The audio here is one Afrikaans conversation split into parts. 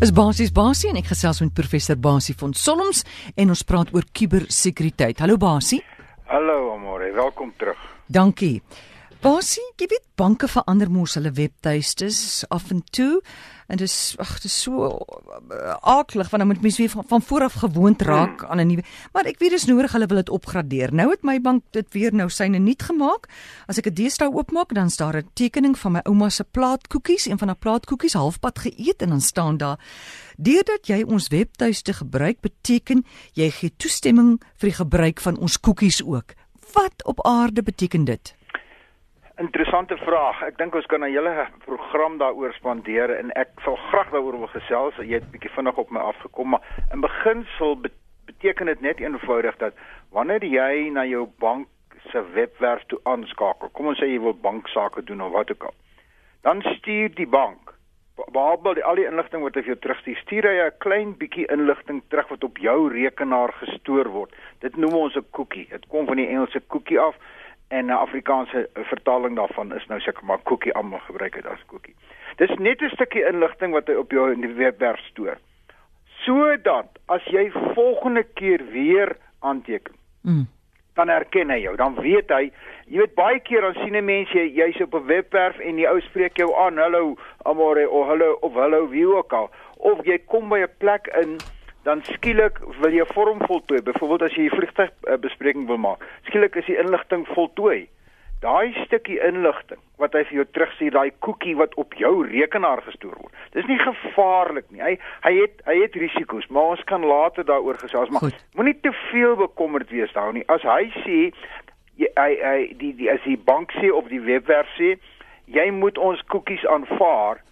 is basies Basie en ek gesels met professor Basie van Solms en ons praat oor kubersekuriteit. Hallo Basie. Hallo Amore, welkom terug. Dankie. Basie, jy weet banke verander mos hulle webtuistes af en toe en dis ag dis so aaklig want dan moet mens weer van, van voor af gewoond raak hmm. aan 'n nuwe maar ek weet dis nodig hulle wil dit opgradeer. Nou het my bank dit weer nou syne nuut gemaak. As ek 'n deesdae oopmaak, dan staan daar 'n tekening van my ouma se plaatkoekies, een van haar plaatkoekies halfpad geëet en dan staan daar Deurdat jy ons webtuiste gebruik, beteken jy gee toestemming vir die gebruik van ons koekies ook. Wat op aarde beteken dit? Interessante vraag. Ek dink ons kan 'n hele program daaroor spandeer en ek sal graag daaroor wil gesels. Jy het bietjie vinnig op my afgekom, maar in beginsel beteken dit net eenvoudig dat wanneer jy na jou bank se webwerf toe aanskakel, kom ons sê jy wil banksaake doen of wat ook al, dan stuur die bank behalwe al die inligting wat hy vir jou terugstuur, stuur hy 'n klein bietjie inligting terug wat op jou rekenaar gestoor word. Dit noem ons 'n cookie. Dit kom van die Engelse cookie af en 'n Afrikaanse vertaling daarvan is nou seker maar cookie almal gebruik dit as cookie. Dis net 'n stukkie inligting wat hy op jou in die webwerf stoor. Sodat as jy volgende keer weer aanteken, mm. dan herken hy jou. Dan weet hy, jy weet baie keer dan sien 'n mens jy jy's op 'n webwerf en die ou spreek jou aan, hallo amore of hallo of hallo wie ook al, of jy kom by 'n plek in dan skielik wil jy 'n vorm voltooi. Byvoorbeeld as jy 'n vliegtuigbespreking wil maak, skielik is die inligting voltooi. Daai stukkie inligting wat hy vir jou terugstuur, daai koekie wat op jou rekenaar gestoor word. Dis nie gevaarlik nie. Hy hy het hy het risiko's, maar ons kan later daaroor gesels, maar moenie te veel bekommerd wees daaroor nie. As hy sê jy hy, hy die die as die bank sê of die webwerf sê jy moet ons koekies aanvaar,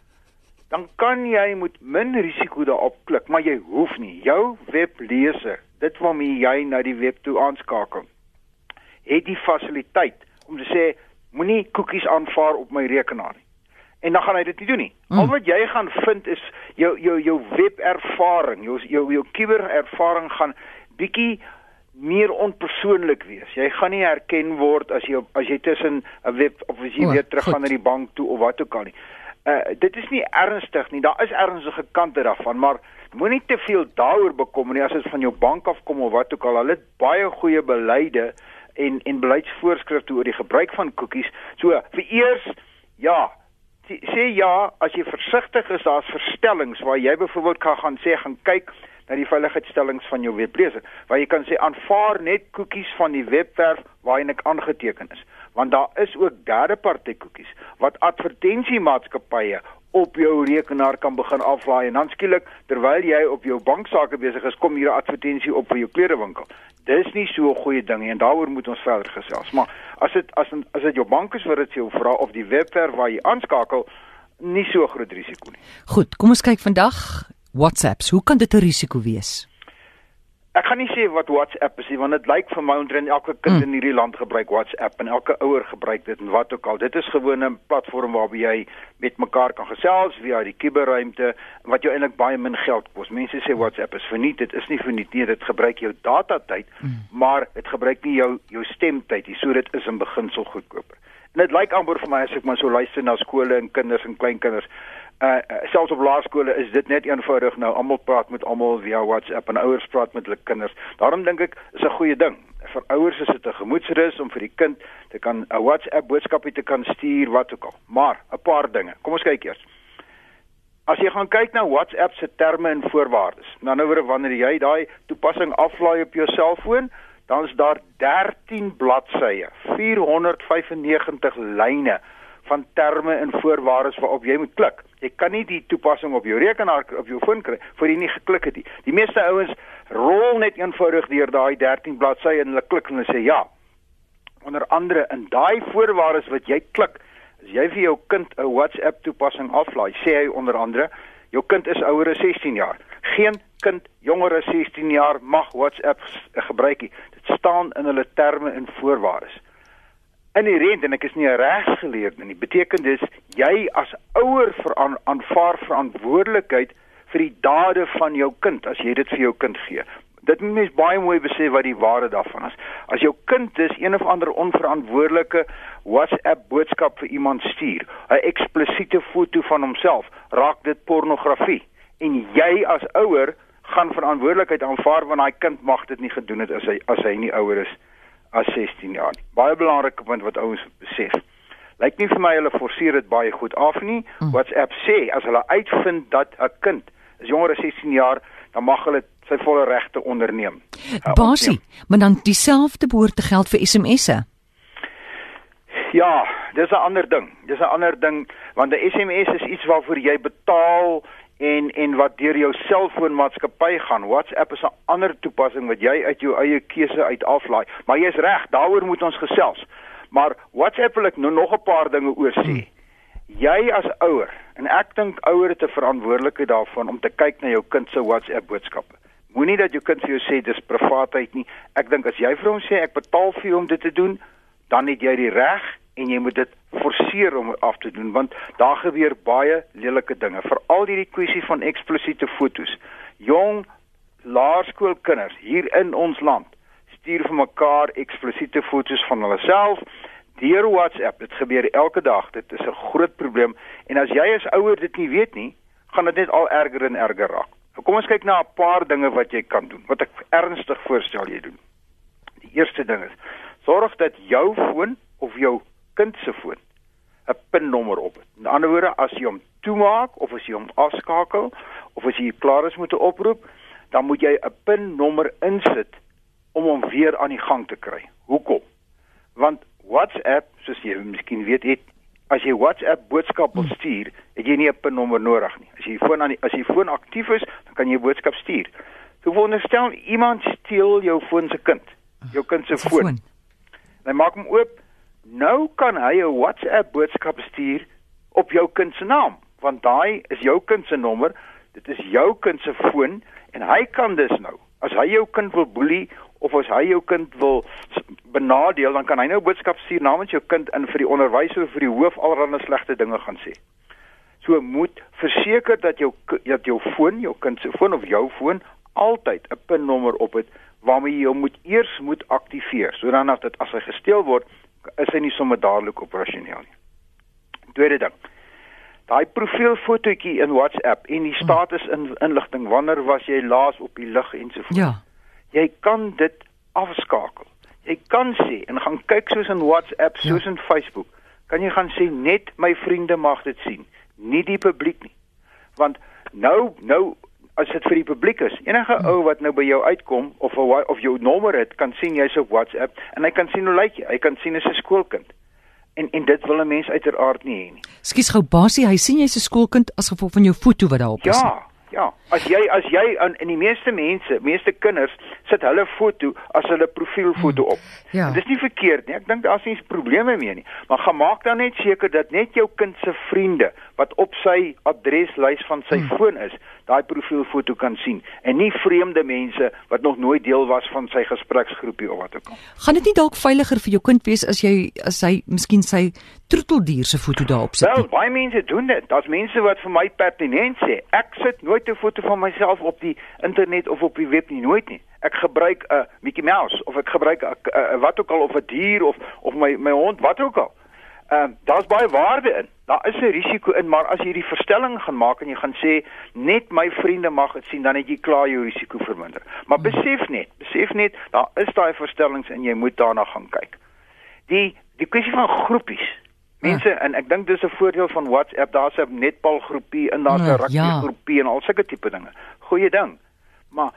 dan kan jy met min risiko daarop klik, maar jy hoef nie. Jou webleser, dit waarmee jy na die web toe aanskakel, het die fasiliteit om te sê moenie koekies aanvaar op my rekenaar nie. En dan gaan hy dit nie doen nie. Mm. Al wat jy gaan vind is jou jou jou webervaring, jou jou jou kuberervaring gaan bietjie meer onpersoonlik wees. Jy gaan nie herken word as jy as jy tussen 'n web of as jy oh, weer terug gaan na die bank toe of wat ook al nie uh, dit is nie ernstig nie. Daar is ernstige kante daarvan, maar moenie te veel daaroor bekommer nie as dit van jou bank af kom of wat ook al. Hulle het baie goeie beleide en en beleidsvoorskrifte oor die gebruik van koekies. So, vir eers ja, sê ja as jy versigtig is, daar's verstellings waar jy byvoorbeeld kan gaan sê gaan kyk na die veiligheidstellings van jou webleser waar jy kan sê aanvaar net koekies van die webwerf waarin ek aangeteken is want daar is ook derde party koekies wat advertensiemaatskappye op jou rekenaar kan begin aflaai en dan skielik terwyl jy op jou banksaake besig is kom hier 'n advertensie op vir jou klerewinkel. Dis nie so 'n goeie ding nie en daaroor moet ons verder gesels. Maar as dit as as dit jou bank is wat dit jou vra of die webwerf waar jy aanskakel, nie so groot risiko nie. Goed, kom ons kyk vandag WhatsApps. Hoe kan dit 'n risiko wees? Ek gaan nie sê wat WhatsApp is nie want dit lyk vir my onder elke kind mm. in hierdie land gebruik WhatsApp en elke ouer gebruik dit en wat ook al. Dit is gewoon 'n platform waarop jy met mekaar kan gesels via die kuberruimte wat jou eintlik baie min geld kos. Mense sê WhatsApp is verniet, dit is nie verniet nie, dit gebruik jou data tyd, mm. maar dit gebruik nie jou jou stemtyd nie. So dit is in beginsel goedkoper. En dit lyk amper vir my as ek maar so luister na skole en kinders en kleinkinders uh selfs op laerskole is dit net eenvoudig nou almal praat met almal via WhatsApp en ouers praat met hulle kinders. Daarom dink ek is 'n goeie ding. Vir ouers is dit 'n gemoedsrus om vir die kind te kan 'n WhatsApp boodskapie te kan stuur wat ook al. Maar 'n paar dinge. Kom ons kyk eers. As jy gaan kyk na WhatsApp se terme en voorwaardes. Nou nou wanneer jy daai toepassing aflaai op jou selfoon, dan is daar 13 bladsye, 495 lyne van terme en voorwaardes waarop jy moet klik. Jy kan nie die toepassing op jou rekenaar of jou foon kry voor jy nie geklik het nie. Die meeste ouens rol net eenvoudig deur daai 13 bladsye en hulle klik en hulle sê ja. Onder andere in daai voorwaardes wat jy klik, as jy vir jou kind 'n WhatsApp toepassing aflaai, sê hy onder andere, jou kind is ouer as 16 jaar. Geen kind jonger as 16 jaar mag WhatsApp gebruik nie. Dit staan in hulle terme en voorwaardes inherent en ek is nie 'n regsgeleerde nie. Beteken dis jy as ouer aanvaar verantwoordelikheid vir die dade van jou kind as jy dit vir jou kind gee. Dit moet mens baie mooi besef wat die waarde daarvan is. As jou kind dis een of ander onverantwoordelike WhatsApp boodskap vir iemand stuur, 'n eksplisiete foto van homself, raak dit pornografie en jy as ouer gaan verantwoordelikheid aanvaar want daai kind mag dit nie gedoen het as hy as hy nie ouer is as 16 jaar nie. Baie belangrike punt wat ouens besef. Lyk nie vir my hulle forceer dit baie goed af nie. Mm. WhatsApp sê as hulle uitvind dat 'n kind is jonger as 16 jaar, dan mag hulle sy volle regte onderneem. Uh, Basie, maar dan dieselfde behoort te geld vir SMS'e. Ja, dis 'n ander ding. Dis 'n ander ding want 'n SMS is iets waarvoor jy betaal en en wat deur jou selfoonmaatskappy gaan. WhatsApp is 'n ander toepassing wat jy uit jou eie keuse uit aflaai. Maar jy's reg, daaroor moet ons gesels. Maar WhatsApp wil ek nou nog 'n paar dinge oor sê. Hmm. Jy as ouer en ek dink ouers het 'n verantwoordelikheid daarvan om te kyk na jou kind se WhatsApp boodskappe. Moenie dat jou kind vir jou sê dis privaatheid nie. Ek dink as jy vir hom sê ek betaal vir jou om dit te doen, dan het jy die reg en jy moet dit forceer om af te doen want daar gebeur baie lelike dinge. Veral hierdie kwessie van eksplisiete fotos. Jong laerskoolkinders hier in ons land stuur vir mekaar eksplisiete fotos van hulle self deur WhatsApp. Dit gebeur elke dag. Dit is 'n groot probleem. En as jy as ouer dit nie weet nie gaan dit net al erger en erger raak. Nou, kom ons kyk na 'n paar dinge wat jy kan doen wat ek ernstig voorstel jy doen. Die eerste ding is sorg dat jou foon of jou kind se foon 'n pinnommer op het. In ander woorde, as jy hom toemaak of as jy hom afskakel of as jy klaar is met 'n oproep, dan moet jy 'n pinnommer insit om hom weer aan die gang te kry. Hoekom? Want WhatsApp, soos jy miskien weet, het as jy WhatsApp boodskap wil stuur, het jy nie 'n pinnommer nodig nie. As jy foon aan die, as jy foon aktief is, dan kan jy boodskap stuur. So wonderstel iemand steel jou foon se kind, jou kind se foon. Hy maak hom oop Nou kan hy 'n WhatsApp boodskap stuur op jou kind se naam, want daai is jou kind se nommer, dit is jou kind se foon en hy kan dus nou, as hy jou kind wil boelie of as hy jou kind wil benadeel, dan kan hy nou boodskap stuur namens jou kind in vir die onderwyser of vir die hoof allerlei slegte dinge gaan sê. So moet verseker dat jou dat jou foon, jou kind se foon of jou foon altyd 'n PIN-nommer op het waarmee jy hom moet eers moet aktiveer. Sodat as dit as hy gesteel word, is hy nie sommer dadelik operasioneel nie. Tweede ding. Daai profielfotootjie in WhatsApp en die status in inligting wanneer was jy laas op die lig en so voort. Ja. Jy kan dit afskakel. Jy kan sê en gaan kyk soos in WhatsApp, soos ja. in Facebook, kan jy gaan sê net my vriende mag dit sien, nie die publiek nie. Want nou nou as dit vir die publiek is. Enige hmm. ou wat nou by jou uitkom of of jou nommer het, kan sien jy's op WhatsApp en hy kan sien hoe lyk jy. Hy kan sien as 'n skoolkind. En en dit wil 'n mens uiteraard nie hê nie. Skus gou Basie, hy sien jy's 'n skoolkind as gevolg van jou foto wat daarop is. Ja. Ja, as jy as jy in, in die meeste mense, meeste kinders sit hulle foto as hulle profielfoto op. Ja. Dit is nie verkeerd nie. Ek dink daar's nie probleme mee nie. Maar gemaak dan net seker dat net jou kind se vriende wat op sy adreslys van sy hmm. foon is, daai profielfoto kan sien en nie vreemde mense wat nog nooit deel was van sy gespreksgroepie of wat ook al. Gaan dit nie dalk veiliger vir jou kind wees as jy as hy miskien sy troeteldier se foto daarop sit? Wel, baie mense doen dit. Daar's mense wat vir my pertinent sê, ek sit nooit 'n foto van myself op die internet of op die web nie, nooit nie. Ek gebruik 'n uh, Mickey Mouse of ek gebruik 'n uh, uh, wat ook al of 'n dier of of my my hond, wat ook al. Ehm uh, daar's baie waarde in. Daar is 'n risiko in, maar as jy die verstelling gaan maak en jy gaan sê net my vriende mag dit sien, dan het jy klaar jou risiko verminder. Maar besef net, besef net, daar is daai verstellings en jy moet daarna gaan kyk. Die die kwessie van groepies. Mense ja. en ek dink dis 'n voordeel van WhatsApp, daar's 'n netbal groepie en daar's 'n ja, rugby ja. groepie en al sulke tipe dinge. Goeie ding. Maar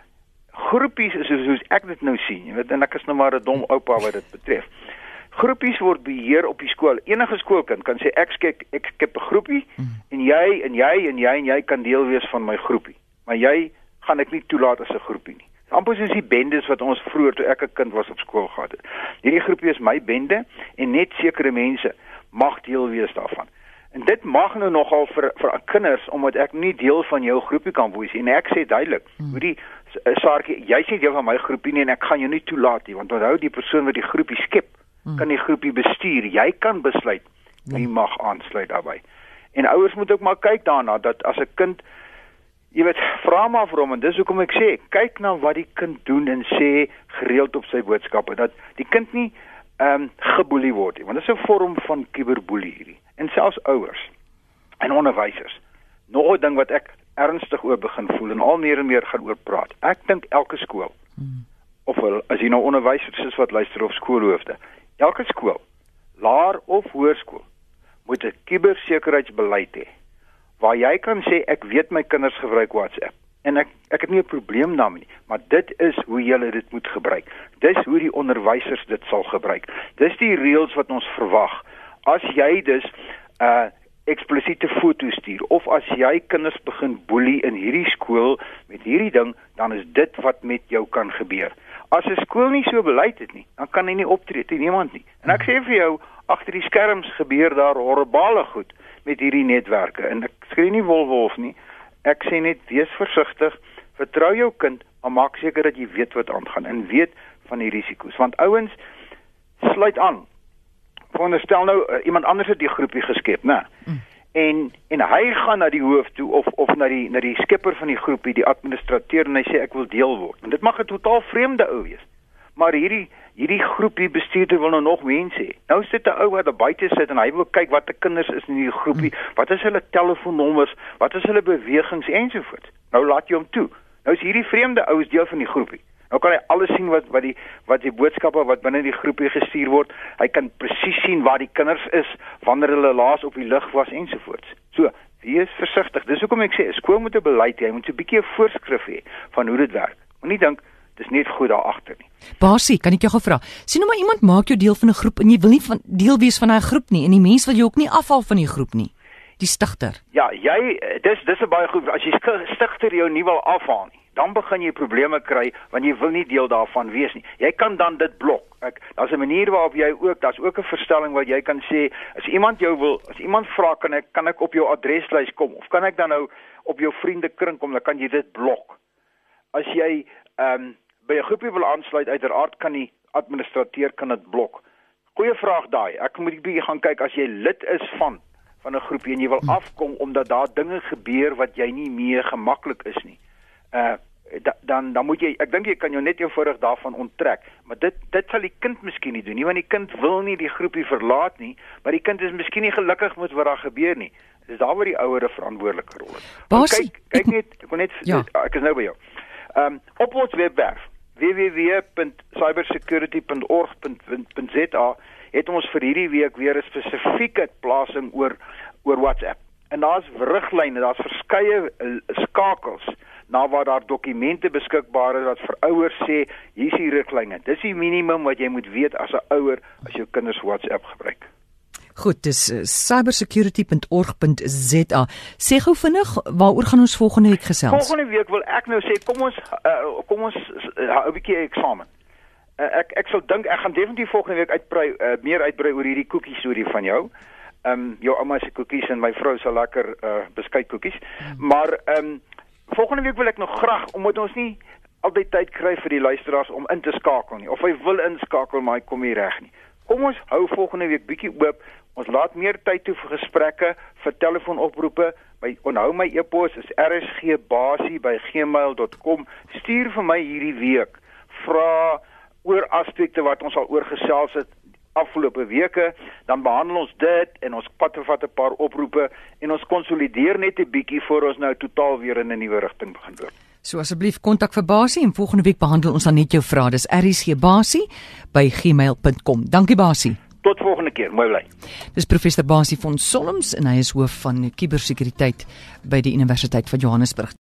groepies is soos ek dit nou sien, jy weet en ek is nou maar 'n dom oupa wat dit betref. Groepies word beheer op die skool. Enige skoolkind kan sê ek skep ek skep 'n groepie mm. en jy en jy en jy en jy kan deel wees van my groepie. Maar jy gaan ek nie toelaat as 'n groepie nie. Amper soos die bendes wat ons vroeër toe ek 'n kind was op skool gehad het. Hierdie groepie is my bende en net sekere mense mag deel wees daarvan. En dit mag nou nogal vir vir kinders omdat ek nie deel van jou groepie kan wees nie. En ek sê duidelik, mm. hoe die Saartjie, jy's nie deel van my groepie nie en ek gaan jou nie toelaat nie want onthou die persoon wat die groepie skep Hmm. Kan die groepie bestuur. Jy kan besluit wie hmm. mag aansluit daarbey. En ouers moet ook maar kyk daarna dat as 'n kind jy weet vra maar vir hom en dis hoekom ek sê kyk na wat die kind doen en sê gereeld op sy boodskappe dat die kind nie ehm um, geboelie word nie want dit is 'n vorm van kiberboelie hierdie en selfs ouers en onderwysers nog 'n ding wat ek ernstig oor begin voel en al meer en meer gaan oor praat. Ek dink elke skool hmm. of as jy nou onderwysers is wat luister of skoolhoofde, elke skool, laer of hoërskool, moet 'n kubersekuriteitsbeleid hê waar jy kan sê ek weet my kinders gebruik WhatsApp en ek ek het nie 'n probleem daarmee nie, maar dit is hoe jy dit moet gebruik. Dis hoe die onderwysers dit sal gebruik. Dis die reëls wat ons verwag. As jy dus 'n uh, eksplisiete foto stuur of as jy kinders begin boelie in hierdie skool met hierdie ding, dan is dit wat met jou kan gebeur. As 'n skool nie so beleid het nie, dan kan hy nie optree teen niemand nie. En ek sê vir jou, agter die skerms gebeur daar horribale goed met hierdie netwerke en ek skree nie wolwolf nie. Ek sê net wees versigtig, vertrou jou kind, maar maak seker dat jy weet wat aangaan en weet van die risiko's want ouens sluit aan veronderstel nou uh, iemand anders het die groepie geskep, né? Mm. En en hy gaan na die hoof toe of of na die na die skipper van die groepie, die administrateur en hy sê ek wil deel word. En dit mag 'n totaal vreemde ou wees. Maar hierdie hierdie groepie bestuurder wil nou nog mense hê. Nou sit 'n ou wat daar buite sit en hy wil kyk wat die kinders is in die groepie, wat is hulle telefoonnommers, wat is hulle bewegings ensovoorts. Nou laat jy hom toe. Nou is hierdie vreemde ou is deel van die groepie. Nou kan hy alles sien wat wat die wat die boodskappe wat binne die groepie gestuur word. Hy kan presies sien waar die kinders is, wanneer hulle laas op die lug was ensovoorts. So, wees versigtig. Dis hoekom ek sê skool moet 'n beleid hê. Hy moet so 'n bietjie 'n voorskrif hê van hoe dit werk. Moenie dink dis net goed daar agter nie. Basie, kan ek jou gou vra? Sien nou maar iemand maak jou deel van 'n groep en jy wil nie van deel wees van daai groep nie en die mense wil jou ook nie afval van die groep nie. Die stigter. Ja, jy dis dis 'n baie goed as jy stigter jou nie wil afhaal nie dan begin jy probleme kry want jy wil nie deel daarvan wees nie. Jy kan dan dit blok. Ek daar's 'n manier waarop jy ook daar's ook 'n verstelling wat jy kan sê as iemand jou wil as iemand vra kan ek kan ek op jou adreslys kom of kan ek dan nou op jou vriendekring kom dan kan jy dit blok. As jy ehm um, by 'n groepie wil aansluit uiteraard kan die administrateur kan dit blok. Goeie vraag daai. Ek moet bietjie gaan kyk as jy lid is van van 'n groepie en jy wil hm. afkom omdat daar dinge gebeur wat jy nie meer gemaklik is nie uh da, dan dan moet jy ek dink jy kan jou net eenvoudig daarvan onttrek maar dit dit sal die kind miskien nie doen nie want die kind wil nie die groepie verlaat nie maar die kind is miskien nie gelukkig met wat daar gebeur nie dis daar waar die ouers 'n verantwoordelike rol het kyk kyk net ek wil net ja. ek is nou by jou ehm um, op ons webwerf www.cybersecurity.org.za het ons vir hierdie week weer 'n spesifieke plasing oor oor WhatsApp en daar's riglyne daar's verskeie uh, skakels na waar daar dokumente beskikbaar is wat vir ouers sê hier's die riglyne. Dis die minimum wat jy moet weet as 'n ouer as jou kinders WhatsApp gebruik. Goed, dis uh, cybersecurity.org.za. Sê gou vinnig, waaroor gaan ons volgende week gesels? Volgende week wil ek nou sê kom ons uh, kom ons uh, 'n bietjie eksamen. Uh, ek ek sou dink ek gaan definitief volgende week uitbrei uh, meer uitbrei oor hierdie koekie storie van jou. Ehm um, jou ouma se koekies en my vrou se lekker uh, beskuit koekies. Hmm. Maar ehm um, volgende week wil ek nog graag omdat ons nie altyd tyd kry vir die luisteraars om in te skakel nie of hy wil inskakel maar hy kom nie reg nie. Kom ons hou volgende week bietjie oop. Ons laat meer tyd toe vir gesprekke, vir telefoonoproepe. My onthou my e-pos is rsgbasie@gmail.com. Stuur vir my hierdie week vra oor aspekte wat ons al oor gesels het afgelope weke, dan behandel ons dit en ons pat vat 'n paar oproepe en ons konsolideer net 'n bietjie voor ons nou totaal weer in 'n nuwe rigting begin loop. So asseblief kontak vir Basie en volgende week behandel ons dan net jou vrae. Dis rsgbasie@gmail.com. Dankie Basie. Tot volgende keer. Mooi bly. Dis professor Basie van Solms en hy is hoof van kubersekuriteit by die Universiteit van Johannesburg.